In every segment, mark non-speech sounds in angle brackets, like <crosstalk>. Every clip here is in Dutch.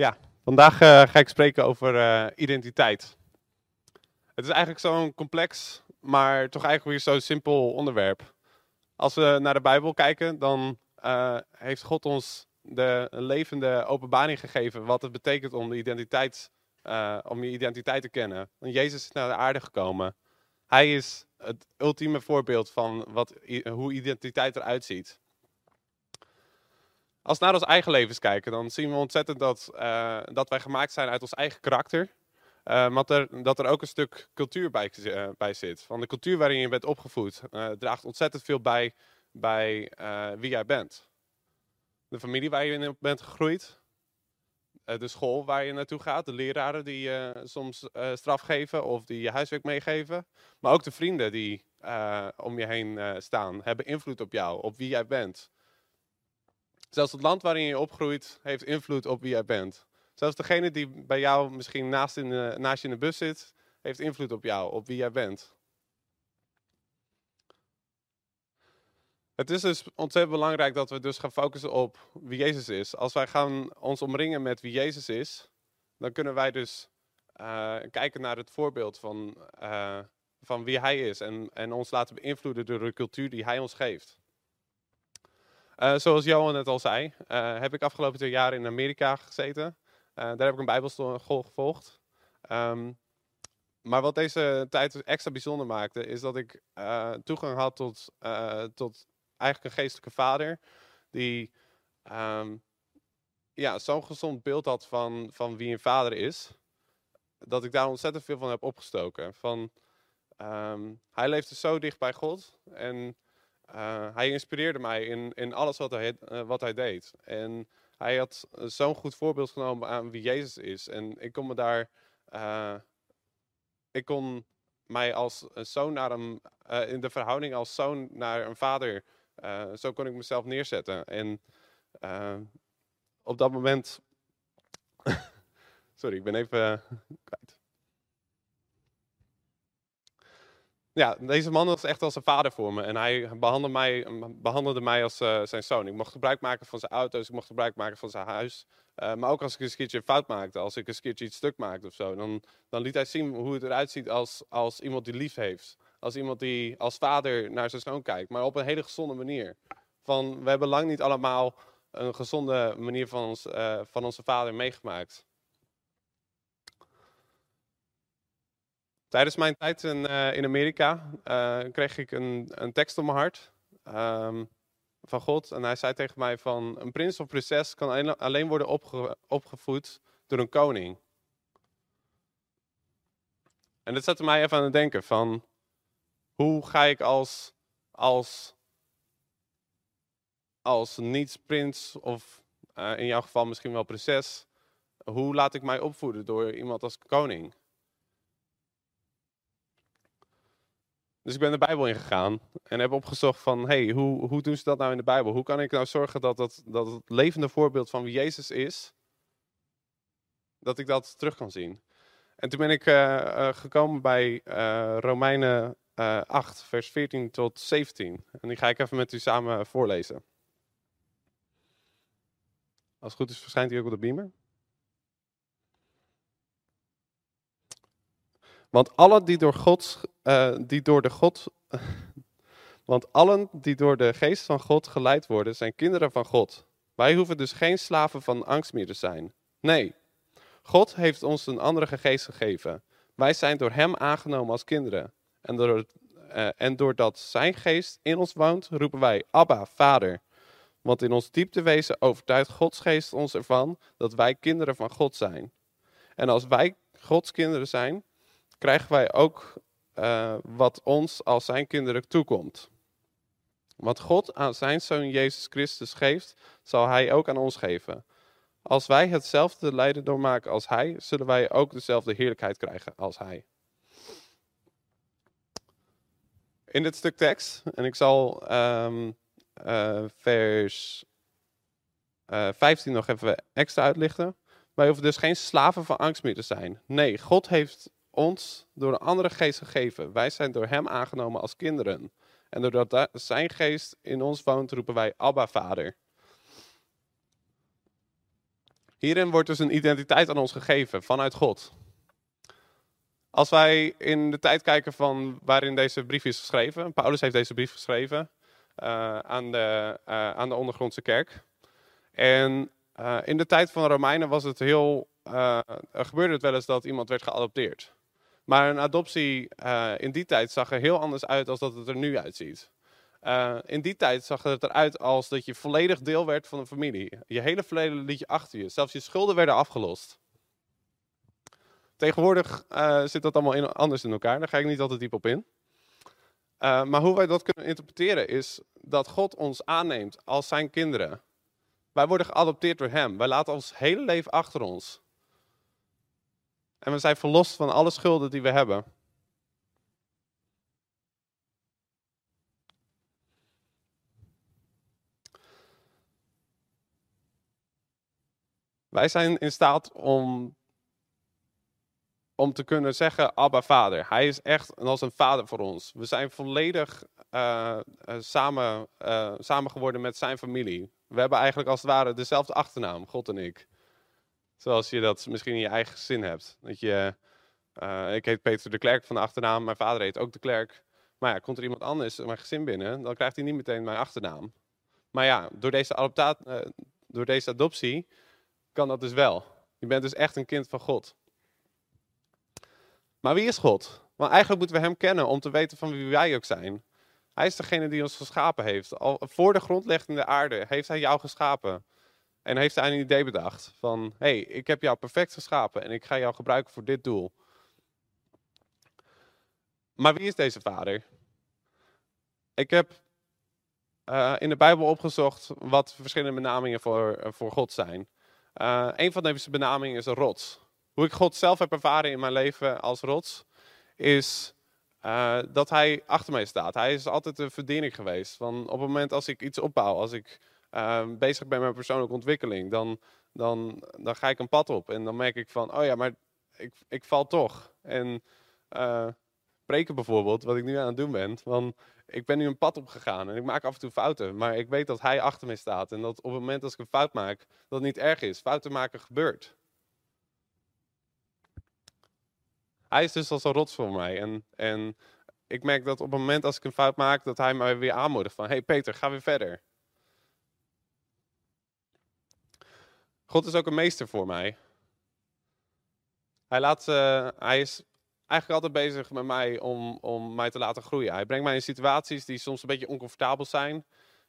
Ja, vandaag eh, ga ik spreken over eh, identiteit. Het is eigenlijk zo'n complex, maar toch eigenlijk weer zo'n simpel onderwerp. Als we naar de Bijbel kijken, dan eh, heeft God ons de levende openbaring gegeven wat het betekent om, de identiteit, om je identiteit te kennen. Want Jezus is naar de aarde gekomen. Hij is het ultieme voorbeeld van wat, hoe identiteit eruit ziet. Als we naar ons eigen levens kijken, dan zien we ontzettend dat, eh, dat wij gemaakt zijn uit ons eigen karakter. Eh, maar dat er, dat er ook een stuk cultuur bij, eh, bij zit. Van de cultuur waarin je bent opgevoed draagt ontzettend veel bij bij wie jij bent. De familie waar je in bent gegroeid. de school waar je naartoe gaat. De leraren die je soms straf geven of die je huiswerk meegeven. Maar ook de vrienden die om je heen staan. Hebben invloed op jou, op wie jij bent. Zelfs het land waarin je opgroeit heeft invloed op wie jij bent. Zelfs degene die bij jou misschien naast, in de, naast je in de bus zit, heeft invloed op jou, op wie jij bent. Het is dus ontzettend belangrijk dat we dus gaan focussen op wie Jezus is. Als wij gaan ons omringen met wie Jezus is, dan kunnen wij dus eh, kijken naar het voorbeeld van, eh, van wie Hij is. En, en ons laten beïnvloeden door de cultuur die Hij ons geeft. Eh, zoals Johan net al zei, eh, heb ik afgelopen twee jaar in Amerika gezeten. Eh, daar heb ik een bijbelschool gevolgd. Ehm, maar wat deze tijd extra bijzonder maakte, is dat ik toegang had tot, tot eigenlijk een geestelijke vader. Die ehm, ja, zo'n gezond beeld had van, van wie een vader is. Dat ik daar ontzettend veel van heb opgestoken. Van, ehm, hij leefde zo dicht bij God. En hij inspireerde mij in, in alles wat hij, eh, wat hij deed. En hij had eh, zo'n goed voorbeeld genomen aan wie Jezus is. En ik kon me daar. eh, ik kon mij als zoon naar hem. eh, in de verhouding als zoon naar een vader. eh, zo kon ik mezelf neerzetten. En eh, op dat moment. <laughs> Sorry, ik ben even eh, kwijt. Ja, deze man was echt als een vader voor me. En hij behandelde mij, behandelde mij als eh, zijn zoon. Ik mocht gebruik maken van zijn auto's, ik mocht gebruik maken van zijn huis. Eh, maar ook als ik een keertje een fout maakte, als ik een keertje iets stuk maakte of zo. Dan, dan liet hij zien hoe het eruit ziet als, als iemand die lief heeft. Als iemand die als vader naar zijn zoon kijkt, maar op een hele gezonde manier. Van, we hebben lang niet allemaal een gezonde manier van, ons, eh, van onze vader meegemaakt. Tijdens mijn tijd in, eh, in Amerika eh, kreeg ik een, een tekst op mijn hart ehm, van God. En hij zei tegen mij van, een prins of prinses kan alleen, worden opge- opgevoed door een koning. En dat zette mij even aan het denken van, hoe ga ik als, als, als niet-prins of eh, in jouw geval misschien wel prinses, hoe laat ik mij opvoeden door iemand als koning? Dus ik ben de Bijbel ingegaan en heb opgezocht van, hey, hoe, hoe doen ze dat nou in de Bijbel? Hoe kan ik nou zorgen dat, dat, dat het levende voorbeeld van wie Jezus is, dat ik dat terug kan zien? En toen ben ik eh, eh, gekomen bij eh, Romeinen eh 8, vers 14 tot 17. En die ga ik even met u samen voorlezen. Als het goed is, verschijnt hij ook op de beamer. Want allen die door, Gods, eh, die door de God. <laughs> Want allen die door de geest van God geleid worden, zijn kinderen van God. Wij hoeven dus geen slaven van angst meer te zijn. Nee, God heeft ons een andere geest gegeven. Wij zijn door Hem aangenomen als kinderen. En, door, eh, en doordat Zijn geest in ons woont, roepen wij Abba, Vader. Want in ons dieptewezen overtuigt Gods geest ons ervan dat wij kinderen van God zijn. En als wij Gods kinderen zijn, krijgen wij ook eh, wat ons als zijn kinderen toekomt. Wat God aan zijn zoon Jezus Christus geeft, zal hij ook aan ons geven. Als wij hetzelfde lijden doormaken als hij, zullen wij ook dezelfde heerlijkheid krijgen als hij. In dit stuk tekst, en ik zal ehm, eh, vers eh, 15 nog even extra uitlichten. Wij hoeven dus geen slaven van angst meer te zijn. Nee, God heeft ons door een andere geest gegeven. Wij zijn door Hem aangenomen als kinderen. En doordat da- Zijn geest in ons woont, roepen wij Abba, Vader. Hierin wordt dus een identiteit aan ons gegeven vanuit God. Als wij in de tijd kijken van waarin deze brief is geschreven, Paulus heeft deze brief geschreven uh, aan, de, uh, aan de ondergrondse kerk. En uh, in de tijd van de Romeinen was het heel, gebeurde het wel eens dat iemand werd geadopteerd. Maar een adoptie in die tijd zag er heel anders uit dan dat het er nu uitziet. in die tijd zag het eruit als dat je volledig deel werd van een familie. Je hele verleden liet je achter je. Zelfs je schulden werden afgelost. Tegenwoordig uh, zit dat allemaal in, anders in elkaar. Daar ga ik niet altijd diep op in. Maar hoe wij dat kunnen interpreteren is dat God ons aanneemt als zijn kinderen. Wij worden geadopteerd door hem. Wij laten ons hele leven achter ons. En we zijn verlost van alle schulden die we hebben. Wij zijn in staat om om te kunnen zeggen, Abba Vader. Hij is echt als een vader voor ons. We zijn volledig uh, samen, uh, samen geworden met zijn familie. We hebben eigenlijk als het ware dezelfde achternaam, God en ik. Zoals je dat misschien in je eigen zin hebt. Dat je, ik heet Peter de Klerk van de achternaam, mijn vader heet ook de Klerk. Maar ja, komt er iemand anders mijn gezin binnen, dan krijgt hij niet meteen mijn achternaam. Maar ja, door deze, door deze adoptie kan dat dus wel. Je bent dus echt een kind van God. Maar wie is God? Want eigenlijk moeten we Hem kennen om te weten van wie wij ook zijn. Hij is degene die ons geschapen heeft. Al voor de grondlegging de aarde heeft Hij jou geschapen. En heeft Hij een idee bedacht van, hey, ik heb jou perfect geschapen en ik ga jou gebruiken voor dit doel. Maar wie is deze vader? Ik heb uh, in de Bijbel opgezocht wat verschillende benamingen voor, uh, voor God zijn. Uh, een van deze benamingen is een rots hoe ik God zelf heb ervaren in mijn leven als rots, is dat hij achter mij staat. Hij is altijd een verdiening geweest. Van op het moment als ik iets opbouw, als ik uh, bezig ben met persoonlijke ontwikkeling, dan, dan, dan ga ik een pad op. En dan merk ik van, oh ja, maar ik, ik val toch. En uh, preken bijvoorbeeld, wat ik nu aan het doen ben. Van, ik ben nu een pad opgegaan en ik maak af en toe fouten. Maar ik weet dat hij achter mij staat. En dat op het moment als ik een fout maak, dat niet erg is. Fouten maken gebeurt. hij is dus als een rots voor mij. En, en ik merk dat op het moment als ik een fout maak, dat hij mij weer aanmoedigt van, hey Peter, ga weer verder. God is ook een meester voor mij. Hij, laat, uh, hij is eigenlijk altijd bezig met mij om, om mij te laten groeien. Hij brengt mij in situaties die soms een beetje oncomfortabel zijn.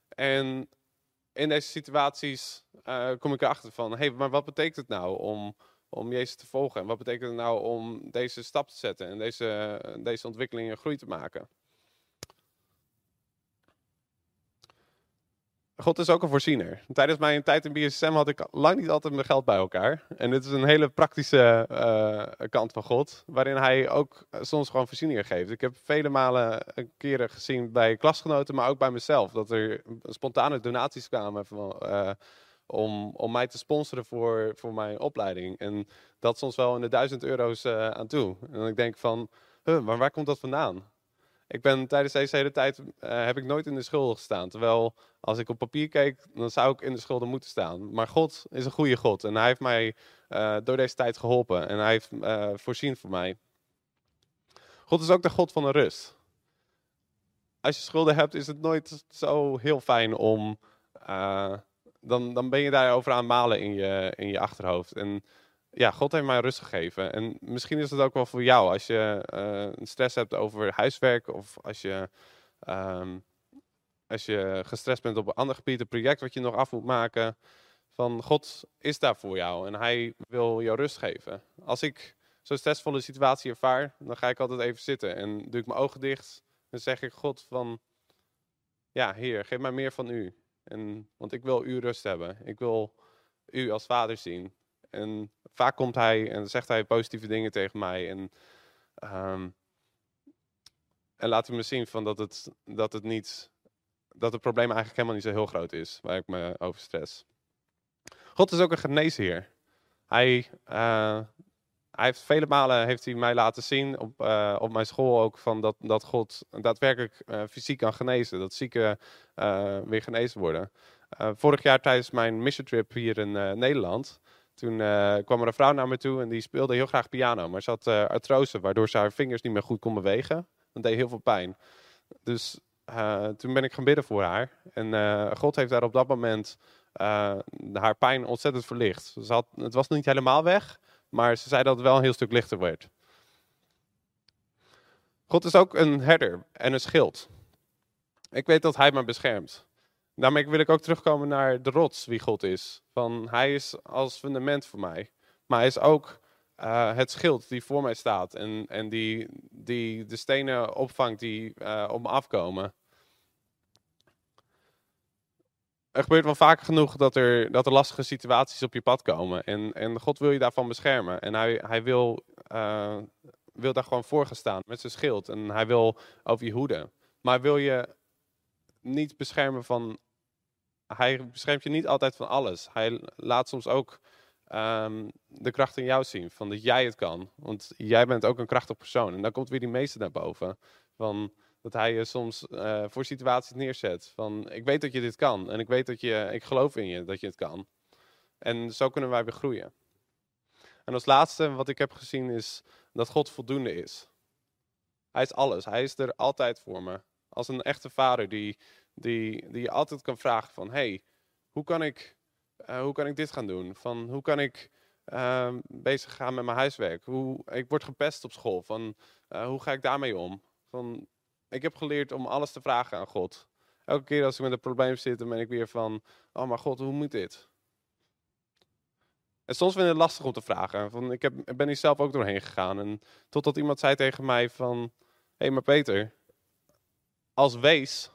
En in deze situaties uh, kom ik erachter van, hé, hey, maar wat betekent het nou om, om Jezus te volgen? En wat betekent het nou om deze stap te zetten en deze, deze ontwikkelingen groei te maken? God is ook een voorziener. Tijdens mijn tijd in BSM had ik lang niet altijd mijn geld bij elkaar. En dit is een hele praktische uh, kant van God, waarin hij ook soms gewoon voorzieningen geeft. Ik heb vele malen keren gezien bij klasgenoten, maar ook bij mezelf, dat er spontane donaties kwamen van, om, om mij te sponsoren voor, voor mijn opleiding. En dat soms wel in de duizend euro's aan toe. En ik denk van, huh, maar waar komt dat vandaan? Ik ben tijdens deze hele tijd, uh, heb ik nooit in de schulden gestaan. Terwijl als ik op papier keek, dan zou ik in de schulden moeten staan. Maar God is een goede God en hij heeft mij uh, door deze tijd geholpen. En hij heeft voorzien voor mij. God is ook de God van de rust. Als je schulden hebt, is het nooit zo heel fijn om dan, dan ben je daarover aan malen in je, in je achterhoofd. En ja, God heeft mij rust gegeven. En misschien is het ook wel voor jou als je uh, stress hebt over huiswerk of als je, um, als je gestrest bent op een ander gebied, een project wat je nog af moet maken. Van God is daar voor jou en Hij wil jou rust geven. Als ik zo'n stressvolle situatie ervaar, dan ga ik altijd even zitten en doe ik mijn ogen dicht. En zeg ik God van, ja Heer, geef mij meer van U. En, want ik wil u rust hebben. Ik wil u als vader zien. En vaak komt hij en zegt hij positieve dingen tegen mij. En, um, en laat hij me zien van dat, het, dat het niet. Dat het probleem eigenlijk helemaal niet zo heel groot is. Waar ik me over stress. God is ook een geneesheer. Hij, uh, hij heeft vele malen heeft hij mij laten zien op, uh, op mijn school ook van dat, dat God daadwerkelijk uh, fysiek kan genezen. Dat zieken weer genezen worden. vorig jaar tijdens mijn mission trip hier in Nederland, Toen eh, kwam er een vrouw naar me toe en die speelde heel graag piano. Maar ze had uh, artrose, waardoor ze haar vingers niet meer goed kon bewegen. Dat deed heel veel pijn. Dus uh, toen ben ik gaan bidden voor haar. En God heeft daar op dat moment haar pijn ontzettend verlicht. Ze had, het was niet helemaal weg, maar ze zei dat het wel een heel stuk lichter werd. God is ook een herder en een schild. Ik weet dat hij me beschermt. Daarmee wil ik ook terugkomen naar de rots, wie God is. Van, hij is als fundament voor mij. Maar hij is ook uh, het schild die voor mij staat. En, en die, die de stenen opvangt die uh, op me afkomen. Er gebeurt wel vaak genoeg dat er, dat er lastige situaties op je pad komen. En, en God wil je daarvan beschermen. En hij, hij wil, uh, wil daar gewoon voor gaan staan met zijn schild. En hij wil over je hoeden. Maar wil je niet beschermen van. Hij beschermt je niet altijd van alles. Hij laat soms ook um, de kracht in jou zien. Van dat jij het kan. Want jij bent ook een krachtig persoon. En dan komt weer die meester naar boven. Van dat hij je soms uh, voor situaties neerzet. Van ik weet dat je dit kan. En ik weet dat je. Ik geloof in je dat je het kan. En zo kunnen wij weer groeien. En als laatste wat ik heb gezien is dat God voldoende is. Hij is alles. Hij is er altijd voor me. Als een echte vader die, die, die je altijd kan vragen van... hey, hoe kan ik, uh, hoe kan ik dit gaan doen? Van, hoe kan ik uh, bezig gaan met mijn huiswerk? Hoe, ik word gepest op school. Van, uh, hoe ga ik daarmee om? Van, ik heb geleerd om alles te vragen aan God. Elke keer als ik met een probleem zit, dan ben ik weer van... Oh, maar God, hoe moet dit? En soms vind ik het lastig om te vragen. Van, ik, heb, ben hier zelf ook doorheen gegaan. En totdat iemand zei tegen mij van... Hé, hey, maar Peter, als wees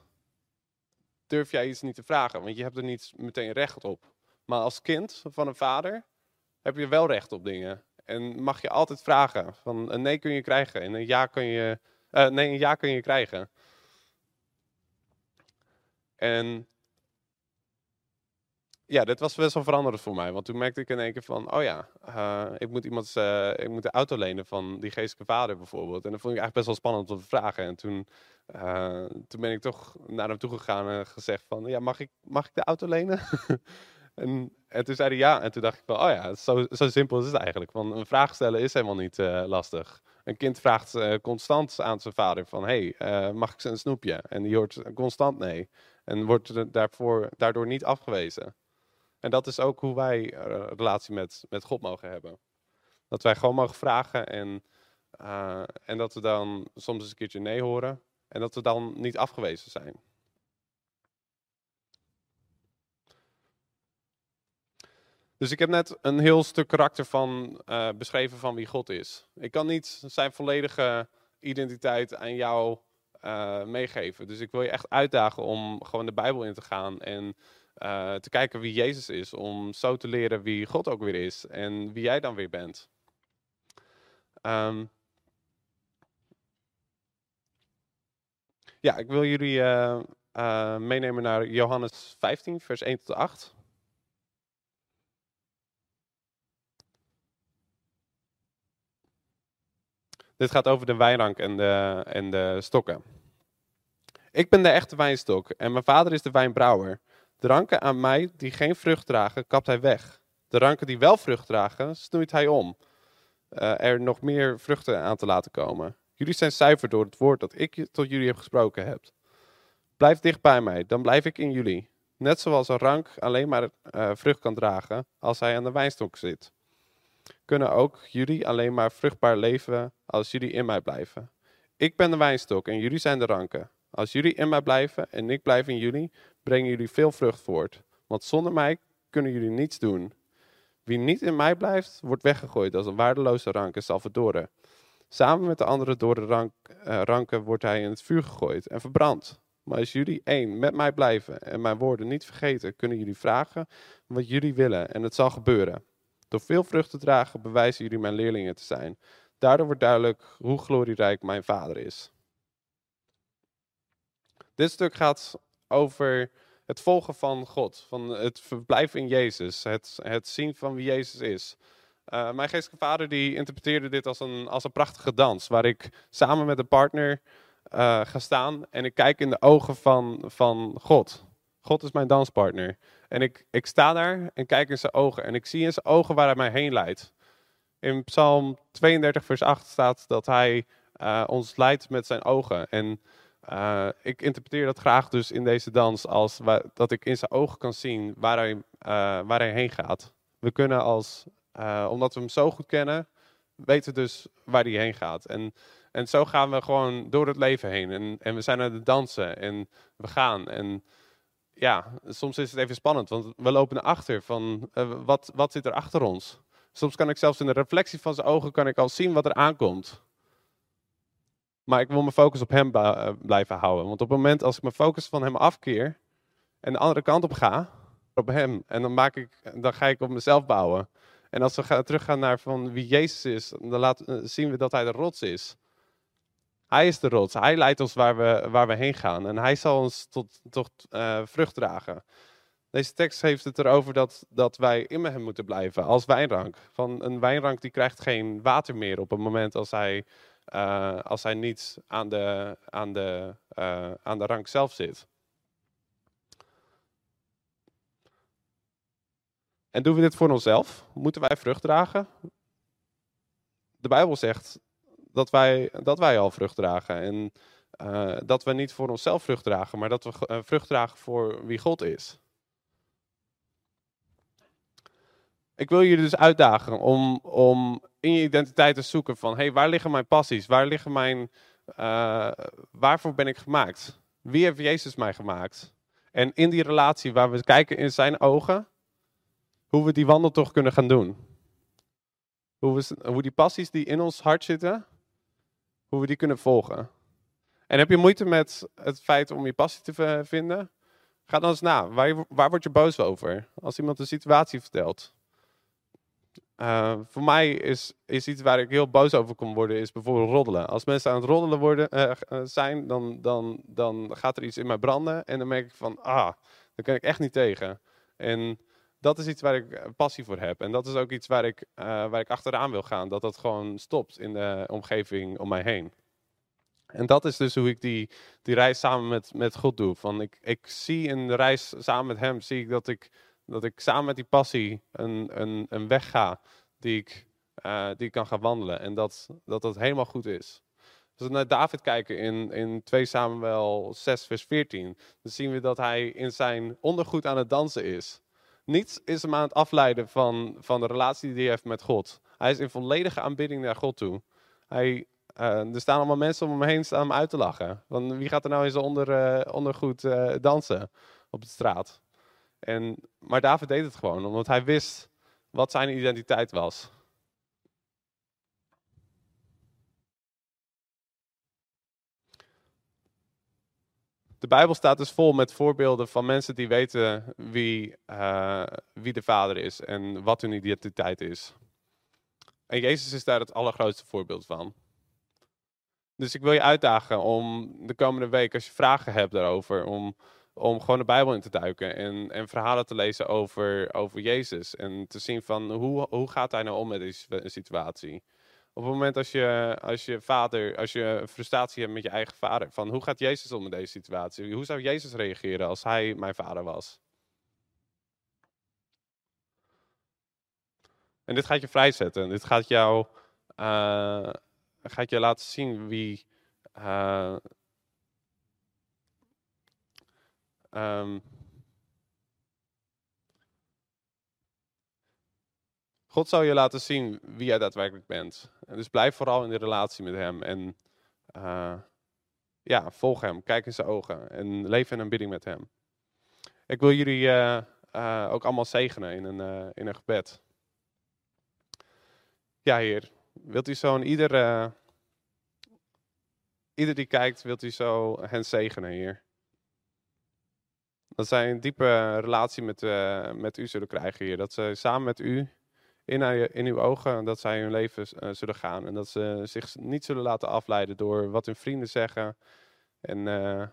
durf jij iets niet te vragen, want je hebt er niet meteen recht op. Maar als kind van een vader heb je wel recht op dingen. En mag je altijd vragen. Van een nee kun je krijgen en een ja kun je, uh, nee, een ja kun je krijgen. En ja, dit was best wel veranderend voor mij. Want toen merkte ik in één keer van, oh ja, uh, ik, moet iemand, uh, ik moet de auto lenen van die geestelijke vader bijvoorbeeld. En dat vond ik eigenlijk best wel spannend om te vragen. En toen, uh, toen ben ik toch naar hem toe gegaan en gezegd van, ja, mag ik, mag ik de auto lenen? <laughs> en, en toen zei hij ja. En toen dacht ik van, oh ja, zo, zo simpel is het eigenlijk. Want een vraag stellen is helemaal niet lastig. Een kind vraagt constant aan zijn vader van, hey, mag ik een snoepje? En die hoort constant nee. En wordt daarvoor, daardoor niet afgewezen. En dat is ook hoe wij eh, relatie met, met God mogen hebben. Dat wij gewoon mogen vragen en, uh, en dat we dan soms eens een keertje nee horen. En dat we dan niet afgewezen zijn. Dus ik heb net een heel stuk karakter van uh, beschreven van wie God is. Ik kan niet zijn volledige identiteit aan jou meegeven. Dus ik wil je echt uitdagen om gewoon de Bijbel in te gaan en uh, te kijken wie Jezus is, om zo te leren wie God ook weer is en wie jij dan weer bent. Um, ja, ik wil jullie uh, uh, meenemen naar Johannes 15, vers 1 tot 8. Dit gaat over de wijnrank en de, en de stokken. Ik ben de echte wijnstok en mijn vader is de wijnbrouwer. De ranken aan mij die geen vrucht dragen, kapt hij weg. De ranken die wel vrucht dragen, snoeit hij om. Uh, er nog meer vruchten aan te laten komen. Jullie zijn zuiver door het woord dat ik tot jullie heb gesproken heb. Blijf dicht bij mij, dan blijf ik in jullie. Net zoals een rank alleen maar uh, vrucht kan dragen als hij aan de wijnstok zit. Kunnen ook jullie alleen maar vruchtbaar leven als jullie in mij blijven. Ik ben de wijnstok en jullie zijn de ranken. Als jullie in mij blijven en ik blijf in jullie, brengen jullie veel vrucht voort. Want zonder mij kunnen jullie niets doen. Wie niet in mij blijft, wordt weggegooid als een waardeloze rank en zal. Samen met de andere door rank, uh, ranken wordt hij in het vuur gegooid en verbrand. Maar als jullie één met mij blijven en mijn woorden niet vergeten, kunnen jullie vragen wat jullie willen en het zal gebeuren. Door veel vrucht te dragen bewijzen jullie mijn leerlingen te zijn. Daardoor wordt duidelijk hoe glorierijk mijn vader is. Dit stuk gaat over het volgen van God, van het verblijven in Jezus, het, het zien van wie Jezus is. Uh, mijn geestelijke vader die interpreteerde dit als een, als een prachtige dans, waar ik samen met een partner uh, ga staan en ik kijk in de ogen van, van God. God is mijn danspartner. En ik, ik sta daar en kijk in zijn ogen. En ik zie in zijn ogen waar hij mij heen leidt. In Psalm 32, vers 8 staat dat hij uh, ons leidt met zijn ogen. En uh, ik interpreteer dat graag dus in deze dans als dat ik in zijn ogen kan zien waar hij, uh, waar hij heen gaat. We kunnen als, omdat we hem zo goed kennen, weten dus waar hij heen gaat. En, en zo gaan we gewoon door het leven heen. En, en we zijn aan het dansen en we gaan. En ja, soms is het even spannend, want we lopen naar achter van wat, wat zit er achter ons. Soms kan ik zelfs in de reflectie van zijn ogen kan ik al zien wat er aankomt. Maar ik wil mijn focus op hem eh, blijven houden. Want op het moment als ik mijn focus van hem afkeer en de andere kant op ga, op hem, en dan, maak ik, dan ga ik op mezelf bouwen. En als we gaan, teruggaan naar van wie Jezus is, dan laat, eh, zien we dat hij de rots is. Hij is de rots. Hij leidt ons waar we, waar we heen gaan. En hij zal ons tot, tot uh, vrucht dragen. Deze tekst heeft het erover dat, dat wij in hem moeten blijven als wijnrank. Van een wijnrank die krijgt geen water meer op het moment als hij, uh, als hij niet aan de, aan, de, uh, aan de rank zelf zit. En doen we dit voor onszelf? Moeten wij vrucht dragen? De Bijbel zegt dat wij, dat wij al vrucht dragen. En uh, dat we niet voor onszelf vrucht dragen, maar dat we vrucht dragen voor wie God is. Ik wil jullie dus uitdagen om, om in je identiteit te zoeken van, hey, waar liggen mijn passies? Waar liggen mijn, uh, waarvoor ben ik gemaakt? Wie heeft Jezus mij gemaakt? En in die relatie waar we kijken in zijn ogen, hoe we die wandeltocht kunnen gaan doen. Hoe, we, hoe die passies die in ons hart zitten, hoe we die kunnen volgen. En heb je moeite met het feit om je passie te vinden? Ga dan eens na. Waar, waar word je boos over? Als iemand een situatie vertelt. Uh, voor mij is, iets waar ik heel boos over kon worden, is bijvoorbeeld roddelen. Als mensen aan het roddelen worden, uh, zijn, dan, dan, dan gaat er iets in mij branden. En dan merk ik van, ah, daar kan ik echt niet tegen. En dat is iets waar ik passie voor heb. En dat is ook iets waar ik, waar ik achteraan wil gaan. Dat dat gewoon stopt in de omgeving om mij heen. En dat is dus hoe ik die, die reis samen met, met God doe. Van ik, ik zie in de reis samen met hem, zie ik dat ik dat ik samen met die passie een, een, een weg ga die ik, uh, die ik kan gaan wandelen. En dat, dat dat helemaal goed is. Als we naar David kijken in, in 2 Samuel 6 vers 14, dan zien we dat hij in zijn ondergoed aan het dansen is. Niets is hem aan het afleiden van, van de relatie die hij heeft met God. Hij is in volledige aanbidding naar God toe. Hij, uh, er staan allemaal mensen om hem heen staan hem uit te lachen. Want wie gaat er nou in zijn onder, uh, ondergoed dansen op de straat? En, maar David deed het gewoon, omdat hij wist wat zijn identiteit was. De Bijbel staat dus vol met voorbeelden van mensen die weten wie, uh, wie de Vader is en wat hun identiteit is. En Jezus is daar het allergrootste voorbeeld van. Dus ik wil je uitdagen om de komende week, als je vragen hebt daarover, om om gewoon de Bijbel in te duiken en, en verhalen te lezen over, over Jezus. En te zien van hoe, hoe gaat hij nou om met deze situatie. Op het moment als je, als je vader, als je frustratie hebt met je eigen vader, van hoe gaat Jezus om met deze situatie? Hoe zou Jezus reageren als hij mijn vader was? En dit gaat je vrijzetten. Dit gaat jou, uh, gaat je laten zien wie, uh, Um, God zal je laten zien wie jij daadwerkelijk bent. En dus blijf vooral in de relatie met Hem. En uh, ja, volg Hem. Kijk in zijn ogen. En leef in een bidding met Hem. Ik wil jullie uh, uh, ook allemaal zegenen in een, in een gebed. Ja, Heer. Wilt u zo ieder, ieder die kijkt, wilt u zo hen zegenen, Heer. Dat zij een diepe relatie met, uh, met u zullen krijgen hier. Dat ze samen met u in, in uw ogen, dat zij hun leven uh, zullen gaan. En dat ze zich niet zullen laten afleiden door wat hun vrienden zeggen. En uh,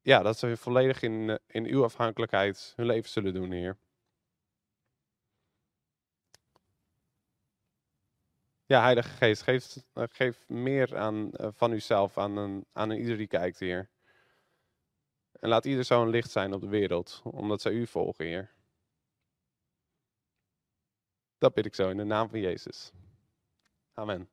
ja, dat ze volledig in, in uw afhankelijkheid hun leven zullen doen, Heer. Ja, Heilige Geest, geef, geef meer aan, van uzelf aan, aan ieder die kijkt, Heer. En laat ieder zo een licht zijn op de wereld, omdat zij u volgen, Heer. Dat bid ik zo in de naam van Jezus. Amen.